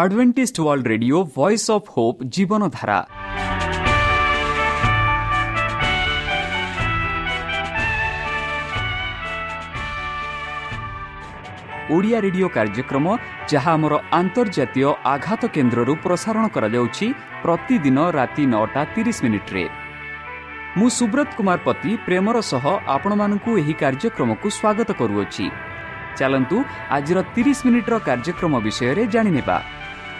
Adventist world radio voice of hope ଜୀବନଧାରା Odia radio କାର୍ଯ୍ୟକ୍ରମ ଯାହା ଆମର ଆନ୍ତର୍ଜାତୀୟ ଆଘାତ କେନ୍ଦ୍ରରୁ ପ୍ରସାରଣ କରାଯାଉଛି ପ୍ରତିଦିନ ରାତି ନଅଟା ତିରିଶ ମିନିଟ୍ରେ ମୁଁ ସୁବ୍ରତ କୁମାର ପତି ପ୍ରେମର ସହ ଆପଣମାନଙ୍କୁ ଏହି କାର୍ଯ୍ୟକ୍ରମକୁ ସ୍ୱାଗତ କରୁଅଛି ଚାଲନ୍ତୁ ଆଜିର ତିରିଶ ମିନିଟ୍ର କାର୍ଯ୍ୟକ୍ରମ ବିଷୟରେ ଜାଣିନେବା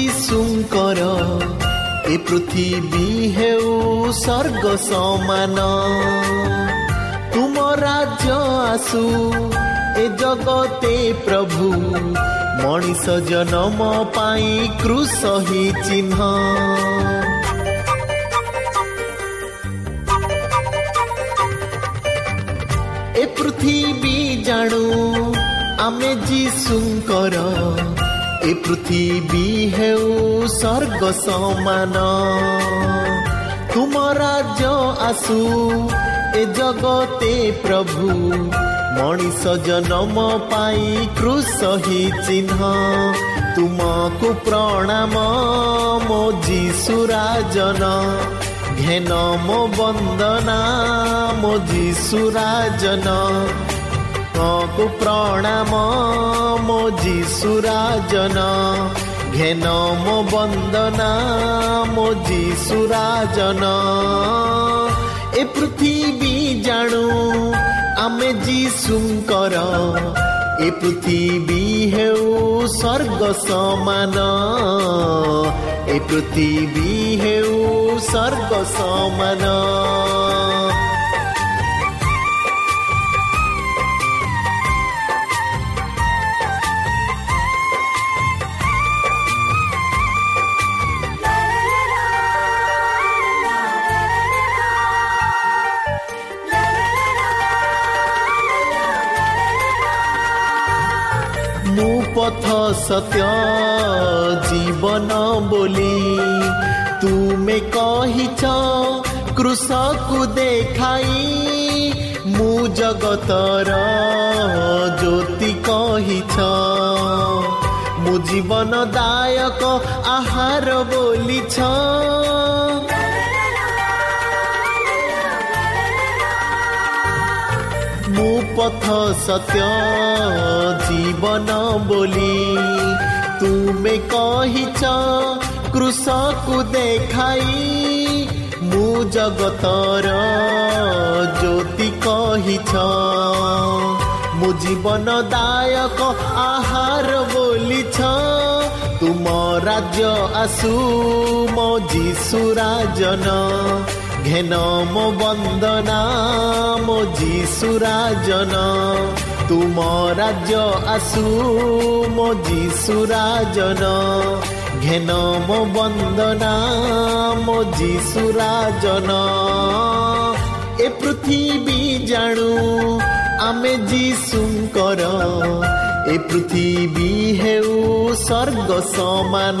ଯୀଶୁଙ୍କର ଏ ପୃଥିବୀ ହେଉ ସ୍ୱର୍ଗ ସମାନ। ତୁମ ରାଜ୍ୟ ଆସୁ ଏ ଜଗତେ ପ୍ରଭୁ ମଣିଷ ଜନମ ପାଇଁ କୃଷ ହିଁ ଚିହ୍ନ। ଏ ପୃଥିବୀ ଜାଣୁ ଆମେ ଯୀଶୁଙ୍କର ଏ ପୃଥିବୀ ହେଉ ସ୍ୱର୍ଗ ସମାନ ତୁମ ରାଜ୍ୟ ଆସୁ ଏ ଜଗତେ ପ୍ରଭୁ ମଣିଷ ଜନମ ପାଇଁ କୃଷ ହିଁ ଚିହ୍ନ ତୁମକୁ ପ୍ରଣାମ ମୋ ଯୀଶୁରାଜନ ଘେନ ମୋ ବନ୍ଦନା ମୋ ଯୀଶୁରାଜନ କୁ ପ୍ରଣାମ ଯୀଶୁରାଜନ ଘେନ ମୋ ବନ୍ଦନା ମୋ ଯୀଶୁରାଜନ ଏ ପୃଥିବୀ ଜାଣୁ ଆମେ ଯୀଶୁଙ୍କର ଏ ପୃଥିବୀ ହେଉ ସ୍ୱର୍ଗ ସମାନ ଏ ପୃଥିବୀ ହେଉ ସ୍ୱର୍ଗ ସମାନ ସତ୍ୟ ଜୀବନ ବୋଲି ତୁମେ କହିଛ କୃଷକୁ ଦେଖାଇ ମୁଁ ଜଗତର ଜ୍ୟୋତି କହିଛ। ମୁଁ ଜୀବନ ଦାୟକ ଆହାର ବୋଲିଛ। ପଥ ସତ୍ୟ ଜୀବନ ବୋଲି ତୁମେ କହିଛ କୃଷକୁ ଦେଖାଇ ମୁଁ ଜଗତର ଜ୍ୟୋତି କହିଛ ମୁଁ ଜୀବନ ଦାୟକ ଆହାର ବୋଲିଛ ତୁମ ରାଜ୍ୟ ଆସୁ ମୋ ଯୀଶୁରାଜନ ଘେନ ମୋ ବନ୍ଦନା ମୋ ଯୀଶୁରାଜନ ତୁମ ରାଜ୍ୟ ଆସୁ ମୋ ଯୀଶୁରାଜନ ଘେନ ମୋ ବନ୍ଦନା ମୋ ଯୀଶୁରାଜନ ଏ ପୃଥିବୀ ଜାଣୁ ଆମେ ଯୀଶୁଙ୍କର ଏ ପୃଥିବୀ ହେଉ ସ୍ୱର୍ଗ ସମାନ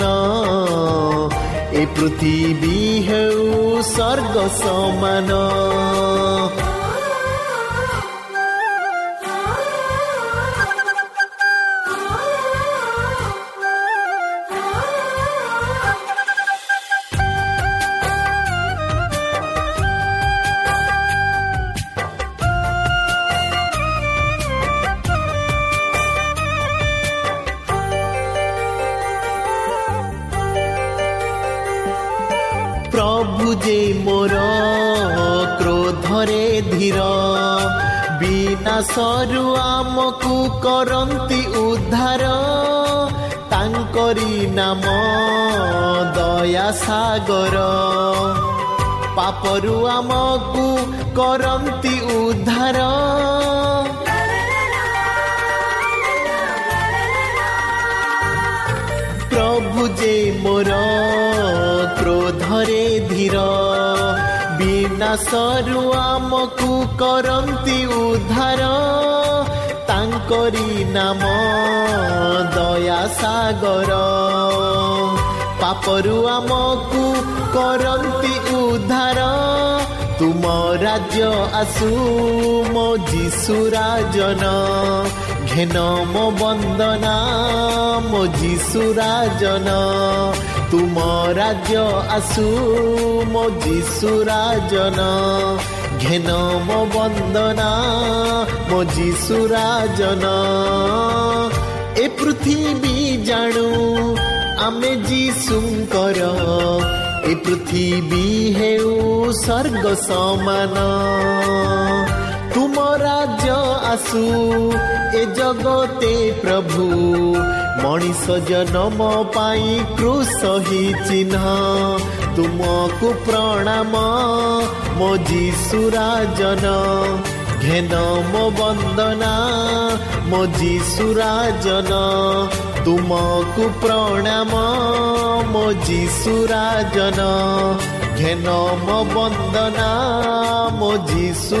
ଏ ପୃଥିବୀ ହେଉ ସ୍ୱର୍ଗ ସମାନ ବିନାଶରୁ ଆମକୁ କରନ୍ତି ଉଦ୍ଧାର। ତାଙ୍କରି ନାମ ଦୟା ସାଗର। ପାପରୁ ଆମକୁ କରନ୍ତି ଉଦ୍ଧାର। ପ୍ରଭୁ ଯେ ମୋର କ୍ରୋଧରେ ଧୀର ବିନାଶରୁ ଆମକୁ କରନ୍ତି ଉଦ୍ଧାର। ତାଙ୍କରି ନାମ ଦୟା ସାଗର ପାପରୁ ଆମକୁ କରନ୍ତି ଉଦ୍ଧାର। ତୁମ ରାଜ୍ୟ ଆସୁ ମୋ ଯୀଶୁ ରାଜନ। ଘେନ ମୋ ବନ୍ଦନା ମୋ ଯୀଶୁ ରାଜନ। ତୁମ ରାଜ୍ୟ ଆସୁ ମୋ ଯୀଶୁ ରାଜନ ଘେନ ମୋ ବନ୍ଦନା ମୋ ଯୀଶୁ ରାଜନ ଏ ପୃଥିବୀ ଜାଣୁ ଆମେ ଯୀଶୁଙ୍କର ଏ ପୃଥିବୀ ହେଉ ସ୍ୱର୍ଗ ସମାନ ତୁମ ରାଜ୍ୟ ଆସୁ ଏ ଜଗତେ ପ୍ରଭୁ ମଣିଷ ଜନମ ପାଇଁ କୃଷ ହି ଚିହ୍ନ ତୁମକୁ ପ୍ରଣାମ ମୋ ଯୀଶୁ ରାଜନ ଘେନ ମୋ ବନ୍ଦନା ମୋ ଯୀଶୁ ରାଜନ ତୁମକୁ ପ୍ରଣାମ ମୋ ଯୀଶୁ ରାଜନ ଘେନ ମୋ ବନ୍ଦନା ମୋ ଯୀଶୁ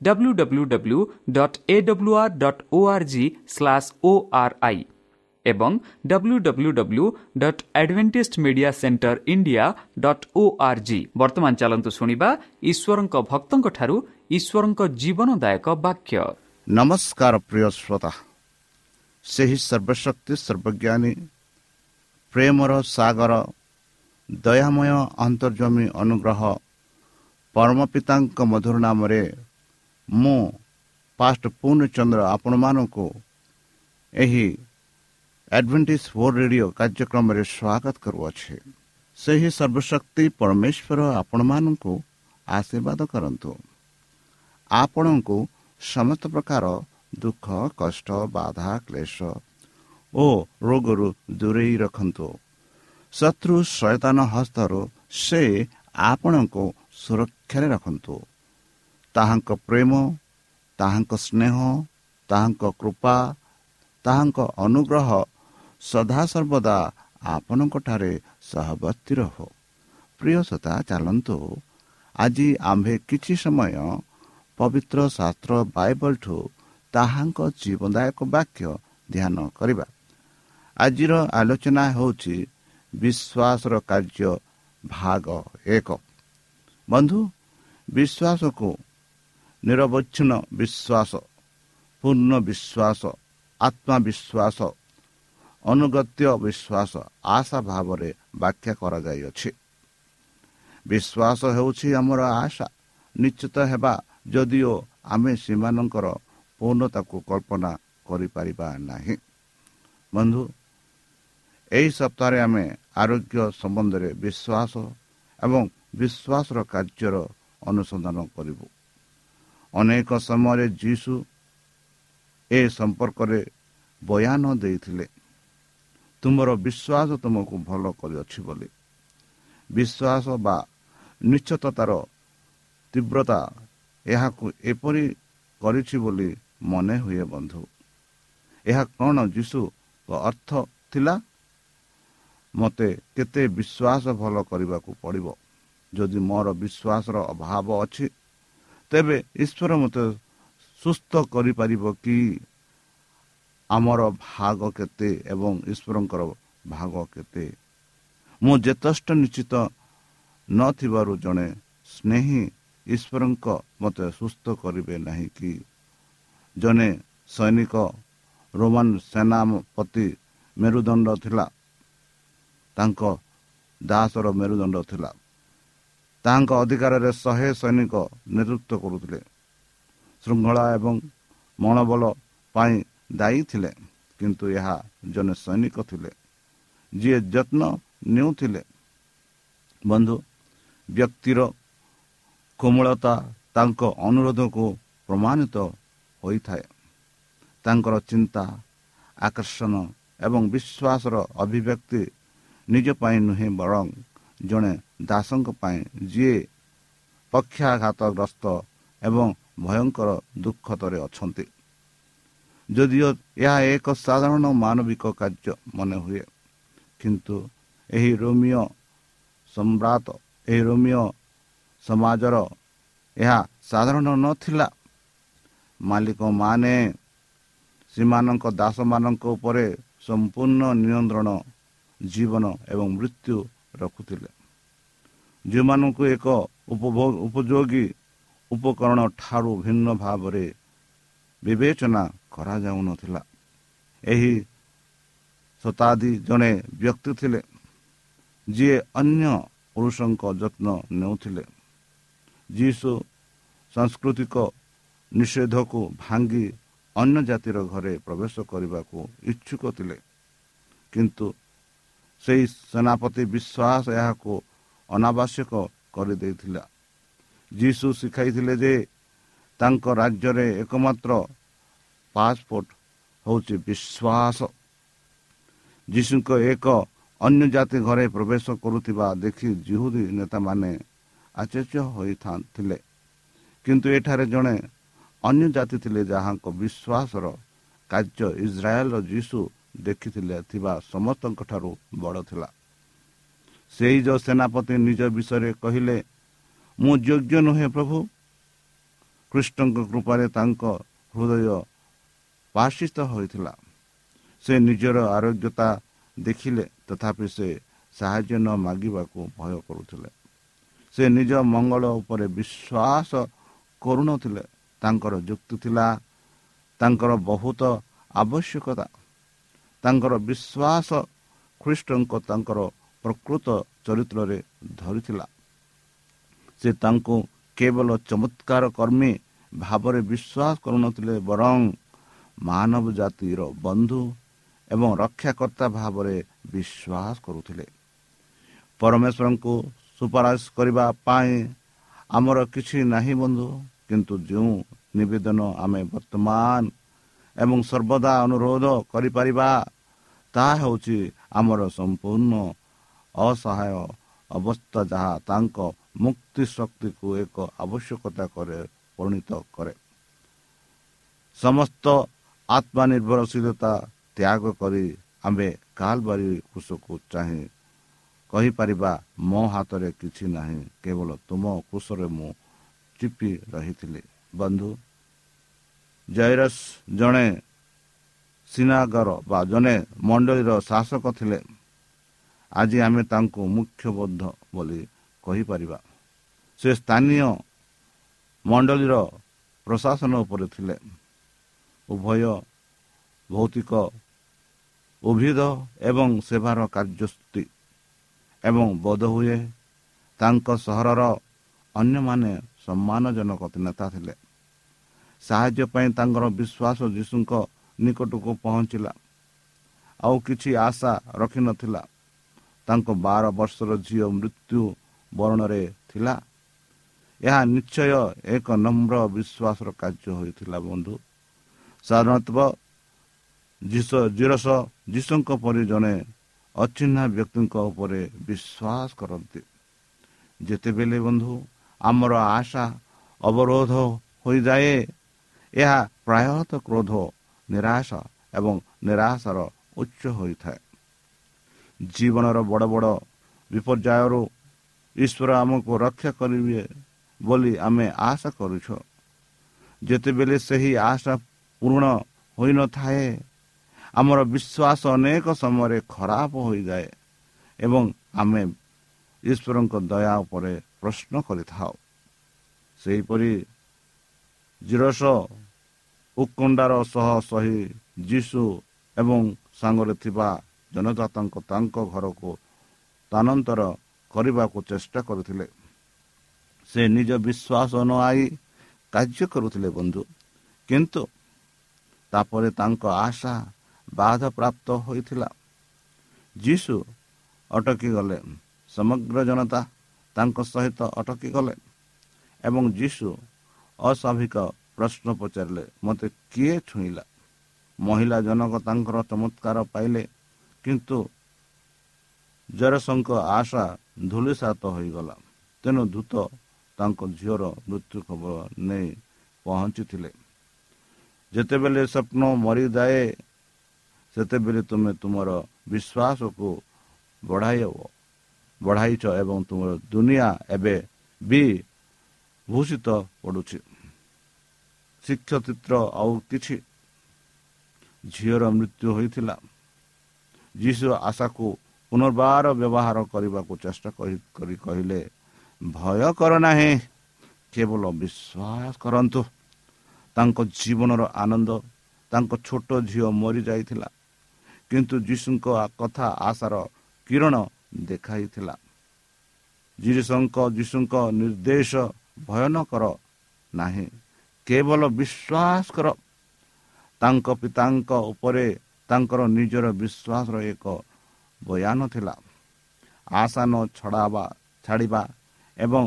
W W W dot A W R dot O R G slash O R I ଏବଂ W W W dot Adventist Media Centre India dot O R G ବର୍ତ୍ତମାନ ଚାଲନ୍ତୁ ଶୁଣିବା ଈଶ୍ୱରଙ୍କ ଭକ୍ତଙ୍କଠାରୁ ଈଶ୍ୱରଙ୍କ ଜୀବନଦାୟକ ବାକ୍ୟ ନମସ୍କାର ପ୍ରିୟ ଶ୍ରୋତା ସେହି ସର୍ବଶକ୍ତି ସର୍ବଜ୍ଞାନୀ ପ୍ରେମର ସାଗର ଦୟାମୟ ଅନ୍ତର୍ଜମୀ ଅନୁଗ୍ରହ ପରମ ପିତାଙ୍କ ମଧୁର ନାମରେ ମୁଁ ପାଷ୍ଟ ପୂର୍ଣ୍ଣଚନ୍ଦ୍ର ଆପଣମାନଙ୍କୁ ଏହି ଆଡ଼ଭେଣ୍ଟିସ୍ ଫୋର୍ ରେଡ଼ିଓ କାର୍ଯ୍ୟକ୍ରମରେ ସ୍ୱାଗତ କରୁଅଛି। ସେହି ସର୍ବଶକ୍ତି ପରମେଶ୍ୱର ଆପଣମାନଙ୍କୁ ଆଶୀର୍ବାଦ କରନ୍ତୁ। ଆପଣଙ୍କୁ ସମସ୍ତ ପ୍ରକାର ଦୁଃଖ କଷ୍ଟ ବାଧା କ୍ଲେଶ ଓ ରୋଗରୁ ଦୂରେଇ ରଖନ୍ତୁ। ଶତ୍ରୁ ସୟତାନ ହସ୍ତରୁ ସେ ଆପଣଙ୍କୁ ସୁରକ୍ଷାରେ ରଖନ୍ତୁ। ତାହାଙ୍କ ପ୍ରେମ ତାହାଙ୍କ ସ୍ନେହ ତାହାଙ୍କ କୃପା ତାହାଙ୍କ ଅନୁଗ୍ରହ ସଦାସର୍ବଦା ଆପଣଙ୍କଠାରେ ସହବର୍ତ୍ତୀ ରହୁ ପ୍ରିୟସତା ଚାଲନ୍ତୁ ଆଜି ଆମ୍ଭେ କିଛି ସମୟ ପବିତ୍ର ଶାସ୍ତ୍ର ବାଇବଲଠୁ ତାହାଙ୍କ ଜୀବନଦାୟକ ବାକ୍ୟ ଧ୍ୟାନ କରିବା ଆଜିର ଆଲୋଚନା ହେଉଛି ବିଶ୍ୱାସର କାର୍ଯ୍ୟ ଭାଗ ଏକ ବନ୍ଧୁ ବିଶ୍ୱାସକୁ ନିରବଚ୍ଛିନ୍ନ ବିଶ୍ୱାସ ପୂର୍ଣ୍ଣ ବିଶ୍ୱାସ ଆତ୍ମବିଶ୍ୱାସ ଅନୁଗତ୍ୟ ବିଶ୍ୱାସ ଆଶା ଭାବରେ ବ୍ୟାଖ୍ୟା କରାଯାଇଅଛି ବିଶ୍ୱାସ ହେଉଛି ଆମର ଆଶା ନିଶ୍ଚିତ ହେବା ଯଦିଓ ଆମେ ସେମାନଙ୍କର ପୂର୍ଣ୍ଣତାକୁ କଳ୍ପନା କରିପାରିବା ନାହିଁ ବନ୍ଧୁ ଏହି ସପ୍ତାହରେ ଆମେ ଆରୋଗ୍ୟ ସମ୍ବନ୍ଧରେ ବିଶ୍ୱାସ ଏବଂ ବିଶ୍ୱାସର କାର୍ଯ୍ୟର ଅନୁସନ୍ଧାନ କରିବୁ ଅନେକ ସମୟରେ ଯୀଶୁ ଏ ସମ୍ପର୍କରେ ବୟାନ ଦେଇଥିଲେ ତୁମର ବିଶ୍ୱାସ ତୁମକୁ ଭଲ କରିଅଛି ବୋଲି। ବିଶ୍ୱାସ ବା ନିଶ୍ଚିତତାର ତୀବ୍ରତା ଏହାକୁ ଏପରି କରିଛି ବୋଲି ମନେ ହୁଏ ବନ୍ଧୁ। ଏହା କ'ଣ ଯୀଶୁଙ୍କ ଅର୍ଥ ଥିଲା? ମୋତେ କେତେ ବିଶ୍ୱାସ ଭଲ କରିବାକୁ ପଡ଼ିବ ଯଦି ମୋର ବିଶ୍ୱାସର ଅଭାବ ଅଛି? ତେବେ ଈଶ୍ୱର ମୋତେ ସୁସ୍ଥ କରିପାରିବ କି? ଆମର ଭାଗ କେତେ ଏବଂ ଈଶ୍ୱରଙ୍କର ଭାଗ କେତେ? ମୁଁ ଯଥେଷ୍ଟ ନିଶ୍ଚିତ ନଥିବାରୁ ଜଣେ ସ୍ନେହୀ ଈଶ୍ୱରଙ୍କ ମୋତେ ସୁସ୍ଥ କରିବେ ନାହିଁ କି? ଜଣେ ସୈନିକ ରୋମାନ ସେନାପତି ମେରୁଦଣ୍ଡ ଥିଲା। ତାଙ୍କ ଦାସର ମେରୁଦଣ୍ଡ ଥିଲା। ତାଙ୍କ ଅଧିକାରରେ ଶହେ ସୈନିକ ନେତୃତ୍ୱ କରୁଥିଲେ। ଶୃଙ୍ଖଳା ଏବଂ ମନୋବଳ ପାଇଁ ଦାୟୀ ଥିଲେ କିନ୍ତୁ ଏହା ଜଣେ ସୈନିକ ଥିଲେ। ଯିଏ ଯତ୍ନ ନେଉଥିଲେ। ବନ୍ଧୁ ବ୍ୟକ୍ତିର କୋମଳତା ତାଙ୍କ ଅନୁରୋଧକୁ ପ୍ରମାଣିତ ହୋଇଥାଏ। ତାଙ୍କର ଚିନ୍ତା ଆକର୍ଷଣ ଏବଂ ବିଶ୍ୱାସର ଅଭିବ୍ୟକ୍ତି ନିଜ ପାଇଁ ନୁହେଁ ବରଂ ଜଣେ ଦାସଙ୍କ ପାଇଁ ଯିଏ ପକ୍ଷାଘାତଗ୍ରସ୍ତ ଏବଂ ଭୟଙ୍କର ଦୁଃଖତରେ ଅଛନ୍ତି। ଯଦିଓ ଏହା ଏକ ସାଧାରଣ ମାନବିକ କାର୍ଯ୍ୟ ମନେ ହୁଏ କିନ୍ତୁ ଏହି ରୋମିଓ ସମ୍ରାଟ ଏହି ରୋମିଓ ସମାଜର ଏହା ସାଧାରଣ ନଥିଲା। ମାଲିକମାନେ ସେମାନଙ୍କ ଦାସମାନଙ୍କ ଉପରେ ସମ୍ପୂର୍ଣ୍ଣ ନିୟନ୍ତ୍ରଣ ଜୀବନ ଏବଂ ମୃତ୍ୟୁ ରଖୁଥିଲେ। ଯେଉଁମାନଙ୍କୁ ଏକ ଉପଭୋଗ ଉପଯୋଗୀ ଉପକରଣ ଠାରୁ ଭିନ୍ନ ଭାବରେ ବିବେଚନା କରାଯାଉନଥିଲା। ଏହି ଶତାବ୍ଦୀ ଜଣେ ବ୍ୟକ୍ତି ଥିଲେ ଯିଏ ଅନ୍ୟ ପୁରୁଷଙ୍କ ଯତ୍ନ ନେଉଥିଲେ। ଯୀଶୁ ସାଂସ୍କୃତିକ ନିଷେଧକୁ ଭାଙ୍ଗି ଅନ୍ୟ ଜାତିର ଘରେ ପ୍ରବେଶ କରିବାକୁ ଇଚ୍ଛୁକ ଥିଲେ। କିନ୍ତୁ ସେହି ସେନାପତି ବିଶ୍ୱାସ ଏହାକୁ ଅନାବଶ୍ୟକ କରିଦେଇଥିଲା। ଯୀଶୁ ଶିଖାଇଥିଲେ ଯେ ତାଙ୍କ ରାଜ୍ୟରେ ଏକମାତ୍ର ପାସପୋର୍ଟ ହେଉଛି ବିଶ୍ୱାସ। ଯୀଶୁଙ୍କ ଏକ ଅନ୍ୟ ଜାତି ଘରେ ପ୍ରବେଶ କରୁଥିବା ଦେଖି ଜିହୁଦୀ ନେତାମାନେ ଆଚର୍ଯ୍ୟ ହୋଇଥିଲେ କିନ୍ତୁ ଏଠାରେ ଜଣେ ଅନ୍ୟ ଜାତି ଥିଲେ ଯାହାଙ୍କ ବିଶ୍ୱାସର କାର୍ଯ୍ୟ ଇସ୍ରାଏଲର ଯୀଶୁ ଦେଖିଥିଲେ ଥିବା ସମସ୍ତଙ୍କ ଠାରୁ ବଡ଼ ଥିଲା। ସେହି ଯେଉଁ ସେନାପତି ନିଜ ବିଷୟରେ କହିଲେ ମୁଁ ଯୋଗ୍ୟ ନୁହେଁ ପ୍ରଭୁ। କୃଷ୍ଣଙ୍କ କୃପାରେ ତାଙ୍କ ହୃଦୟ ପାଶିତ ହୋଇଥିଲା। ସେ ନିଜର ଆରୋଗ୍ୟତା ଦେଖିଲେ ତଥାପି ସେ ସାହାଯ୍ୟ ନ ମାଗିବାକୁ ଭୟ କରୁଥିଲେ। ସେ ନିଜ ମଙ୍ଗଳ ଉପରେ ବିଶ୍ୱାସ କରୁନଥିଲେ। ତାଙ୍କର ଯୁକ୍ତି ଥିଲା ତାଙ୍କର ବହୁତ ଆବଶ୍ୟକତା। ତାଙ୍କର ବିଶ୍ୱାସ ଖ୍ରୀଷ୍ଟଙ୍କ ତାଙ୍କର ପ୍ରକୃତ ଚରିତ୍ରରେ ଧରିଥିଲା। ସେ ତାଙ୍କୁ କେବଳ ଚମତ୍କାର କର୍ମୀ ଭାବରେ ବିଶ୍ୱାସ କରୁନଥିଲେ ବରଂ ମାନବ ଜାତିର ବନ୍ଧୁ ଏବଂ ରକ୍ଷାକର୍ତ୍ତା ଭାବରେ ବିଶ୍ୱାସ କରୁଥିଲେ। ପରମେଶ୍ୱରଙ୍କୁ ସୁପାରିଶ କରିବା ପାଇଁ ଆମର କିଛି ନାହିଁ ବନ୍ଧୁ କିନ୍ତୁ ଯେଉଁ ନିବେଦନ ଆମେ ବର୍ତ୍ତମାନ ଏବଂ ସର୍ବଦା ଅନୁରୋଧ କରିପାରିବା ତାହା ହେଉଛି ଆମର ସମ୍ପୂର୍ଣ୍ଣ ଅସହାୟ ଅବସ୍ଥା ଯାହା ତାଙ୍କ ମୁକ୍ତି ଶକ୍ତିକୁ ଏକ ଆବଶ୍ୟକତା କରେ ପରିଣତ କରେ। ସମସ୍ତ ଆତ୍ମନିର୍ଭରଶୀଳତା ତ୍ୟାଗ କରି ଆମ୍ଭେ କାଲବାରି କୃଷକୁ ଚାହିଁ କହିପାରିବା ମୋ ହାତରେ କିଛି ନାହିଁ କେବଳ ତୁମ କୃଷରେ ମୁଁ ଚିପି ରହିଥିଲି। ବନ୍ଧୁ ଜୟରସ୍ ଜଣେ ସିନାଗର ବା ଜଣେ ମଣ୍ଡଳୀର ଶାସକ ଥିଲେ। ଆଜି ଆମେ ତାଙ୍କୁ ମୁଖ୍ୟବଦ୍ଧ ବୋଲି କହିପାରିବା। ସେ ସ୍ଥାନୀୟ ମଣ୍ଡଳୀର ପ୍ରଶାସନ ଉପରେ ଥିଲେ। ଉଭୟ ଭୌତିକ ଉଭିଦ ଏବଂ ସେବାର କାର୍ଯ୍ୟସ୍ଥି ଏବଂ ବୋଧହୁଏ ତାଙ୍କ ସହରର ଅନ୍ୟମାନେ ସମ୍ମାନଜନକ ନେତା ଥିଲେ। ସାହାଯ୍ୟ ପାଇଁ ତାଙ୍କର ବିଶ୍ୱାସ ଯୀଶୁଙ୍କ ନିକଟକୁ ପହଞ୍ଚିଲା। ଆଉ କିଛି ଆଶା ରଖିନଥିଲା। ତାଙ୍କ ବାର ବର୍ଷର ଝିଅ ମୃତ୍ୟୁ ବରଣରେ ଥିଲା। ଏହା ନିଶ୍ଚୟ ଏକ ନମ୍ର ବିଶ୍ୱାସର କାର୍ଯ୍ୟ ହୋଇଥିଲା ବନ୍ଧୁ। ସାଧାରଣତଃ ଜିରସ ଯୀଶୁଙ୍କ ପରି ଜଣେ ଅଚିହ୍ନା ବ୍ୟକ୍ତିଙ୍କ ଉପରେ ବିଶ୍ୱାସ କରନ୍ତି। ଯେତେବେଳେ ବନ୍ଧୁ ଆମର ଆଶା ଅବରୋଧ ହୋଇଯାଏ ଏହା ପ୍ରାୟତଃ କ୍ରୋଧ ନିରାଶ ଏବଂ ନିରାଶାର ଉଚ୍ଚ ହୋଇଥାଏ। ଜୀବନର ବଡ଼ ବଡ଼ ବିପର୍ଯ୍ୟୟରୁ ଈଶ୍ୱର ଆମକୁ ରକ୍ଷା କରିବେ ବୋଲି ଆମେ ଆଶା କରୁଛୁ। ଯେତେବେଳେ ସେହି ଆଶା ପୂରଣ ହୋଇନଥାଏ ଆମର ବିଶ୍ୱାସ ଅନେକ ସମୟରେ ଖରାପ ହୋଇଯାଏ ଏବଂ ଆମେ ଈଶ୍ୱରଙ୍କ ଦୟା ଉପରେ ପ୍ରଶ୍ନ କରିଥାଉ। ସେହିପରି ଜିରସ ଉତ୍କଣ୍ଡାର ସହ ସହି ଯୀଶୁ ଏବଂ ସାଙ୍ଗରେ ଥିବା ଜନଜାତଙ୍କ ତାଙ୍କ ଘରକୁ ସ୍ଥାନାନ୍ତର କରିବାକୁ ଚେଷ୍ଟା କରୁଥିଲେ। ସେ ନିଜ ବିଶ୍ୱାସ ନ ଆଇ କାର୍ଯ୍ୟ କରୁଥିଲେ ବନ୍ଧୁ। କିନ୍ତୁ ତାପରେ ତାଙ୍କ ଆଶା ବାଧାପ୍ରାପ୍ତ ହୋଇଥିଲା। ଯୀଶୁ ଅଟକି ଗଲେ। ସମଗ୍ର ଜନତା ତାଙ୍କ ସହିତ ଅଟକି ଗଲେ ଏବଂ ଯୀଶୁ ଅସ୍ୱାଭାବିକ ପ୍ରଶ୍ନ ପଚାରିଲେ ମୋତେ କିଏ ଛୁଇଁଲା? ମହିଳା ଜନକ ତାଙ୍କର ଚମତ୍କାର ପାଇଲେ କିନ୍ତୁ ଜରସଙ୍କ ଆଶା ଧୂଳିସାତ ହୋଇଗଲା। ତେଣୁ ଦୂତ ତାଙ୍କ ଝିଅର ମୃତ୍ୟୁ ଖବର ନେଇ ପହଞ୍ଚିଥିଲେ। ଯେତେବେଳେ ସ୍ୱପ୍ନ ମରିଯାଏ ସେତେବେଳେ ତୁମେ ତୁମର ବିଶ୍ୱାସକୁ ବଢ଼ାଇ ବଢ଼ାଇଛ ଏବଂ ତୁମର ଦୁନିଆ ଏବେ ବି ଭୂଷିତ ପଡ଼ୁଛି। ଶିକ୍ଷଚିତ୍ର ଆଉ କିଛି ଝିଅର ମୃତ୍ୟୁ ହୋଇଥିଲା। ଯୀଶୁ ଆଶାକୁ ପୁନର୍ବାର ବ୍ୟବହାର କରିବାକୁ ଚେଷ୍ଟା କରି କହିଲେ ଭୟ କର ନାହିଁ କେବଳ ବିଶ୍ୱାସ କରନ୍ତୁ। ତାଙ୍କ ଜୀବନର ଆନନ୍ଦ ତାଙ୍କ ଛୋଟ ଝିଅ ମରିଯାଇଥିଲା କିନ୍ତୁ ଯୀଶୁଙ୍କ କଥା ଆଶାର କିରଣ ଦେଖାଇଥିଲା। ଯୀଶୁଙ୍କ ଯୀଶୁଙ୍କ ନିର୍ଦ୍ଦେଶ ଭୟନକର ନାହିଁ। କେବଳ ବିଶ୍ୱାସ କର। ତାଙ୍କ ପିତାଙ୍କ ଉପରେ ତାଙ୍କର ନିଜର ବିଶ୍ୱାସର ଏକ ବୟାନ ଥିଲା। ଆଶାନ ଛଡ଼ାବା ଛାଡ଼ିବା ଏବଂ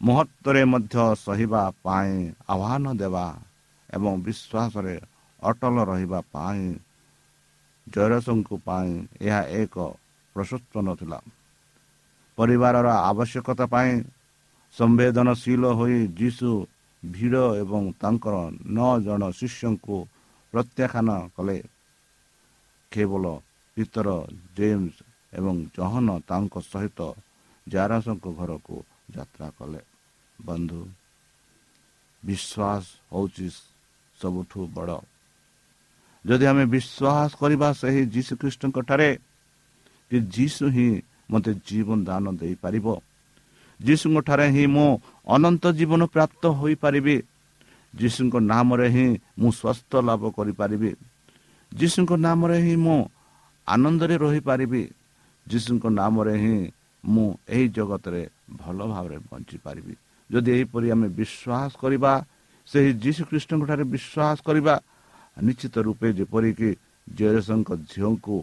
ମହତ୍ଵରେ ମଧ୍ୟ ସହିବା ପାଇଁ ଆହ୍ୱାନ ଦେବା ଏବଂ ବିଶ୍ୱାସରେ ଅଟଲ ରହିବା ପାଇଁ ଜୟରସଙ୍କୁ ପାଇଁ ଏହା ଏକ ପ୍ରଶସ୍ତ ନଥିଲା ପରିବାରର ଆବଶ୍ୟକତା ପାଇଁ ସମ୍ବେଦନଶୀଳ ହୋଇ ଯୀଶୁ ଭିଡ଼ ଏବଂ ତାଙ୍କର ନଅ ଜଣ ଶିଷ୍ୟଙ୍କୁ ପ୍ରତ୍ୟାଖ୍ୟାନ କଲେ। କେବଳ ପିତର ଜେମ୍ସ ଏବଂ ଜହନ ତାଙ୍କ ସହିତ ଜାରସଙ୍କ ଘରକୁ ଯାତ୍ରା କଲେ। ବନ୍ଧୁ ବିଶ୍ୱାସ ହେଉଛି ସବୁଠୁ ବଡ଼। ଯଦି ଆମେ ବିଶ୍ୱାସ କରିବା ସେହି ଯୀଶୁଖ୍ରୀଷ୍ଟଙ୍କ ଠାରେ କି ଯୀଶୁ ହିଁ ମୋତେ ଜୀବନ ଦାନ ଦେଇପାରିବ? ଯୀଶୁଙ୍କ ଠାରେ ହିଁ ମୁଁ ଅନନ୍ତ ଜୀବନ ପ୍ରାପ୍ତ ହୋଇପାରିବି। ଯୀଶୁଙ୍କ ନାମରେ ହିଁ ମୁଁ ସ୍ୱାସ୍ଥ୍ୟ ଲାଭ କରିପାରିବି। ଯୀଶୁଙ୍କ ନାମରେ ହିଁ ମୁଁ ଆନନ୍ଦରେ ରହିପାରିବି। ଯୀଶୁଙ୍କ ନାମରେ ହିଁ ମୁଁ ଏହି ଜଗତରେ ଭଲ ଭାବରେ ବଞ୍ଚିପାରିବି। ଯଦି ଏହିପରି ଆମେ ବିଶ୍ୱାସ କରିବା ସେହି ଯୀଶୁ ଖ୍ରୀଷ୍ଟଙ୍କ ଠାରେ ବିଶ୍ୱାସ କରିବା ନିଶ୍ଚିତ ରୂପେ ଯେପରିକି ଜୟସଙ୍କ ଝିଅଙ୍କୁ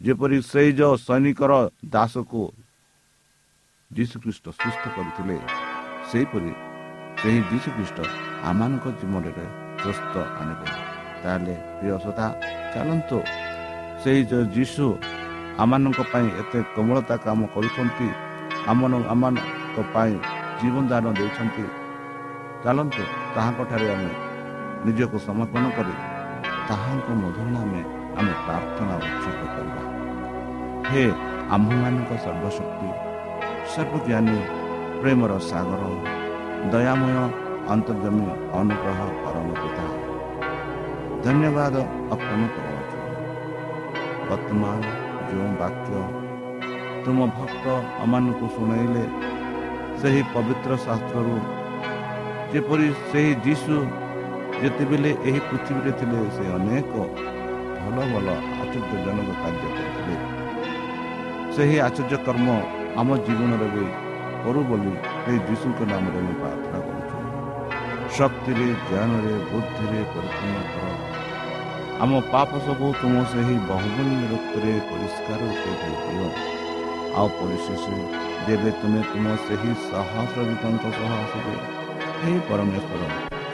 ଯେପରି ସେଇ ଯେଉଁ ସୈନିକର ଦାସକୁ ଯୀଶୁଖ୍ରୀଷ୍ଟ ସୁସ୍ଥ କରିଥିଲେ। ସେହିପରି ସେହି ଯୀଶୁଖ୍ରୀଷ୍ଟ ଆମମାନଙ୍କ ଜୀବନରେ ସୁସ୍ଥ ଆଣିବେ। ତାହେଲେ ପ୍ରିୟ ସଦା ଚାଲନ୍ତୁ। ସେହି ଯେଉଁ ଯୀଶୁ ଆମମାନଙ୍କ ପାଇଁ ଏତେ କୋମଳତା କାମ କରୁଛନ୍ତି ଆମ ଆମମାନଙ୍କ ପାଇଁ ଜୀବନ ଦାନ ଦେଉଛନ୍ତି ଚାଲନ୍ତୁ ତାହାଙ୍କଠାରେ ଆମେ ନିଜକୁ ସମର୍ପଣ କରି ତାହାଙ୍କ ମଧୁର ନାମେ ଆମେ ପ୍ରାର୍ଥନା ଉତ୍ସର୍ଗ କରିବା। ହେ ଆମ୍ଭମାନଙ୍କ ସର୍ବଶକ୍ତି ସର୍ବଜ୍ଞାନୀ ପ୍ରେମର ସାଗର ଦୟାମୟ ଅନ୍ତର୍ଜମୀ ଅନୁଗ୍ରହ ପରମ ପିତା। ଧନ୍ୟବାଦ ଅର୍ପଣ କରୁଅଛୁ। ବର୍ତ୍ତମାନ ଯେଉଁ ବାକ୍ୟ ତୁମ ଭକ୍ତ ଅମାନଙ୍କୁ ଶୁଣାଇଲେ ସେହି ପବିତ୍ର ଶାସ୍ତ୍ରରୁ ଯେପରି ସେହି ଯୀଶୁ ଯେତେବେଳେ ଏହି ପୃଥିବୀରେ ଥିଲେ ସେ ଅନେକ ଭଲ ଭଲ ଆଶ୍ଚର୍ଯ୍ୟଜନକ କାର୍ଯ୍ୟ କରିଥିଲେ। ସେହି ଆଶ୍ଚର୍ଯ୍ୟ କର୍ମ ଆମ ଜୀବନରେ ବି କରୁ ବୋଲି ସେହି ଯୀଶୁଙ୍କ ନାମରେ ଆମେ ପ୍ରାର୍ଥନା କରୁଛୁ ଶକ୍ତିରେ ଜ୍ଞାନରେ ବୁଦ୍ଧିରେ ପରିପୂର୍ଣ୍ଣ କର ଆମ ପାପ ସବୁ ତୁମ ସେହି ବହୁମୂଲ୍ୟ ରକ୍ତରେ ପରିଷ୍କାର ରୂପେ ଦେଇଦିଅ ଆଉ ପରିଶେଷ ଦେବେ ତୁମେ ତୁମ ସେହି ସହସ୍ରଜିତଙ୍କ ସହ ଆସିବେ ହେ ପରମେଶ୍ୱର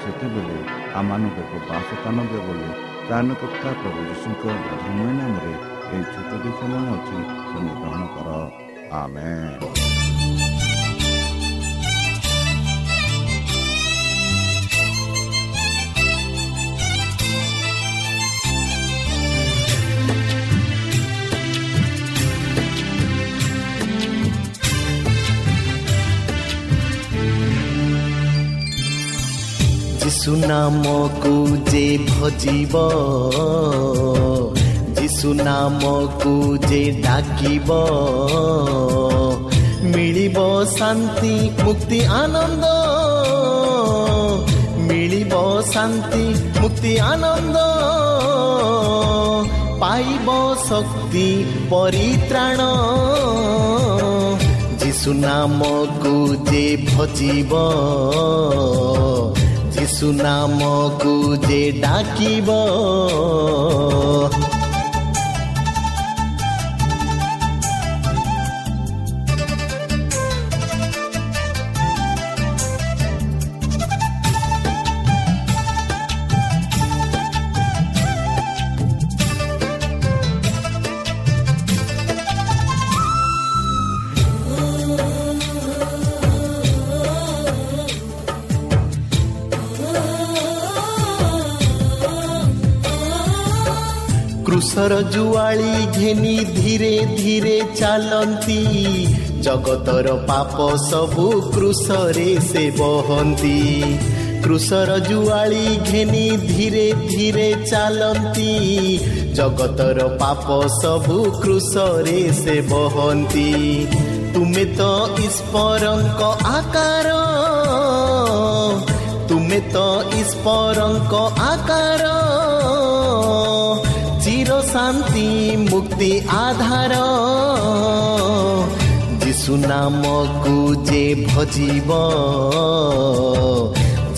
ସେତେବେଳେ ଆମମାନଙ୍କୁ ଏକ ବାସସ୍ଥାନ ଦେବ ବୋଲି ତ୍ରାଣକର୍ତ୍ତା ପ୍ରଭୁ ଯୀଶୁଙ୍କ ମଧୁମୟ ନାମରେ ଏହି ଛୋଟ ଦେଶ ଅଛି ତୁମେ ଗ୍ରହଣ କର ଆମେ যিশু নামকু যে ভজিব যিশু নামকু যে ডাকিব ମିଳିବ ଶାନ୍ତି ମୁକ୍ତି ଆନନ୍ଦ ମିଳିବ ଶାନ୍ତି ମୁକ୍ତି ଆନନ୍ଦ ପାଇବ ଶକ୍ତି ପରିତ୍ରାଣ ଯୀଶୁ ନାମକୁ ଯେ ଭଜିବ ଯୀଶୁ ନାମକୁ ଯେ ଡାକିବ କୃଷର ଜୁଆଳି ଘେନି ଧୀରେ ଧୀରେ ଚାଲନ୍ତି। ଜଗତର ପାପ ସବୁ କୃଷରେ ସେ ବହନ୍ତି। କୃଷର ଜୁଆଳି ଘେନି ଧୀରେ ଧୀରେ ଚାଲନ୍ତି। ଜଗତର ପାପ ସବୁ କୃଷରେ ସେ ବହନ୍ତି। ତୁମେ ତ ଈଶ୍ୱରଙ୍କ ଆକାର। ତୁମେ ତ ଈଶ୍ୱରଙ୍କ ଆକାର। ଚିର ଶାନ୍ତି ମୁକ୍ତି ଆଧାର ଯୀଶୁ ନାମକୁ ଯେ ଭଜିବ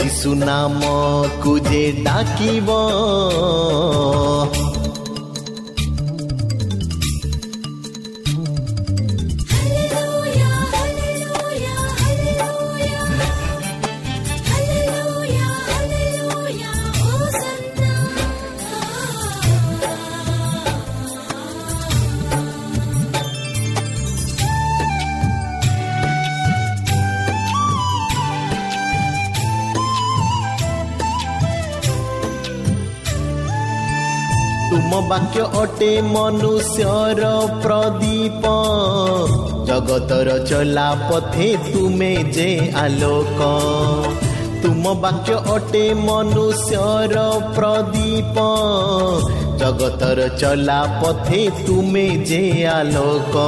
ଯୀଶୁ ନାମକୁ ଯେ ଡାକିବ ବାକ୍ୟ ଅଟେ ମନୁଷ୍ୟର ପ୍ରଦୀପ ଜଗତର ଚଲା ପଥେ ତୁମେ ଯେ ଆଲୋକ ତୁମ ବାକ୍ୟ ଅଟେ ମନୁଷ୍ୟର ପ୍ରଦୀପ ଜଗତର ଚଲା ପଥେ ତୁମେ ଯେ ଆଲୋକ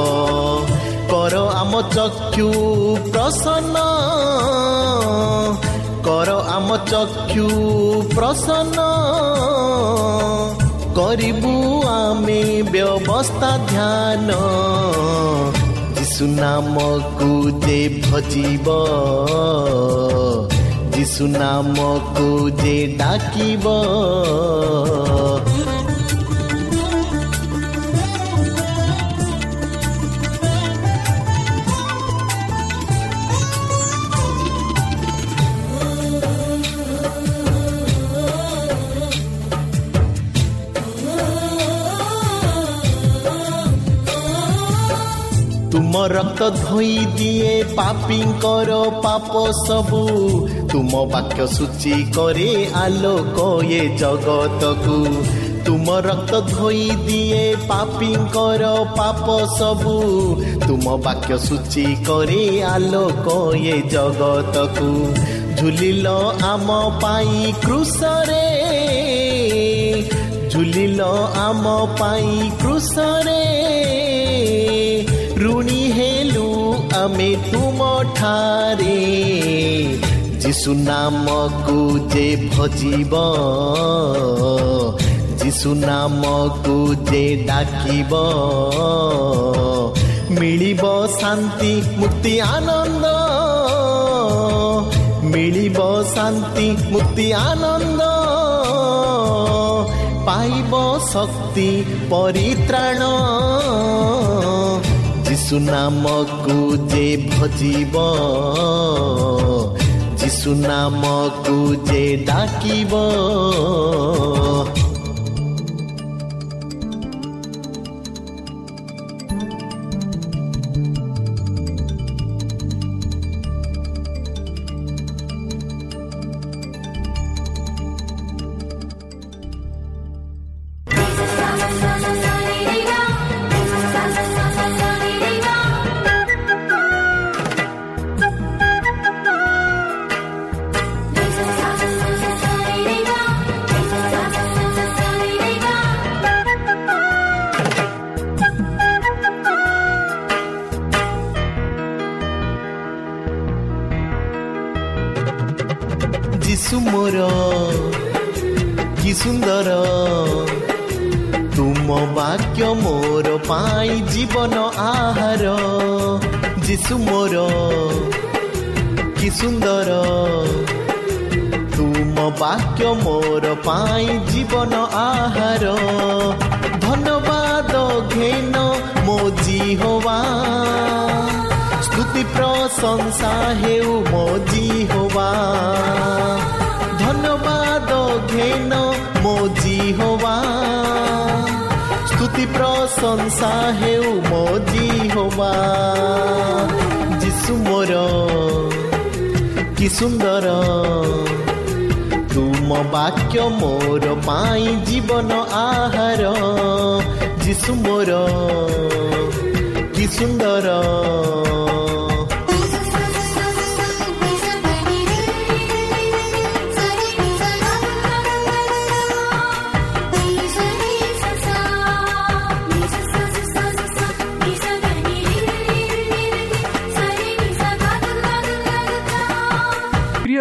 କର ଆମ ଚକ୍ଷୁ ପ୍ରସନ୍ନ କର ଆମ ଚକ୍ଷୁ ପ୍ରସନ୍ନ କରିବୁ ଆମେ ବ୍ୟବସ୍ଥା ଧ୍ୟାନ ଯୀଶୁ ନାମକୁ ଯେ ଭଜିବ ଯୀଶୁ ନାମକୁ ଯେ ଡାକିବ ତୁମ ରକ୍ତ ଧୋଇ ଦିଏ ପାପୀଙ୍କର ପାପ ସବୁ ତୁମ ବାକ୍ୟ ସୂଚି କରେ ଆଲୋକ ଏ ଜଗତକୁ ତୁମ ରକ୍ତ ଧୋଇ ଦିଏ ପାପୀଙ୍କର ପାପ ସବୁ ତୁମ ବାକ୍ୟ ସୂଚି କରେ ଆଲୋକ ଏ ଜଗତକୁ ଝୁଲିଲ ଆମ ପାଇଁ କୃଷରେ ଝୁଲିଲ ଆମ ପାଇଁ କୃଷରେ ଆମେ ତୁମ ଠାରେ ଯୀଶୁ ନାମକୁ ଯେ ଭଜିବ ଯୀଶୁ ନାମକୁ ଯେ ଡାକିବ ମିଳିବ ଶାନ୍ତି ମୁକ୍ତି ଆନନ୍ଦ ମିଳିବ ଶାନ୍ତି ମୁକ୍ତି ଆନନ୍ଦ ପାଇବ ଶକ୍ତି ପରିତ୍ରାଣ যিচু নামকো যে ভজিব যিচু নামকো যে ডাকিব ମୋର କି ସୁନ୍ଦର ତୁମ ବାକ୍ୟ ମୋର ପାଇଁ ଜୀବନ ଆହାର ଯୀଶୁ ମୋର କି ସୁନ୍ଦର ତୁମ ବାକ୍ୟ ମୋର ପାଇଁ ଜୀବନ ଆହାର ଧନ୍ୟବାଦ ଘେନ ମୋ ଜିହୋବା ସ୍ତୁତି ପ୍ରଶଂସା ହେଉ ମୋ ଜିହୋବା ଧନ୍ୟବାଦ ଘେନ ମୋ ଜିହୋବା ସ୍ତୁତି ପ୍ରଶଂସା ହେଉ ମୋ ଜିହୋବା ଯୀଶୁ ମୋର କି ସୁନ୍ଦର ତୁମ ବାକ୍ୟ ମୋର ପାଇଁ ଜୀବନ ଆହାର ଯୀଶୁ ମୋର କି ସୁନ୍ଦର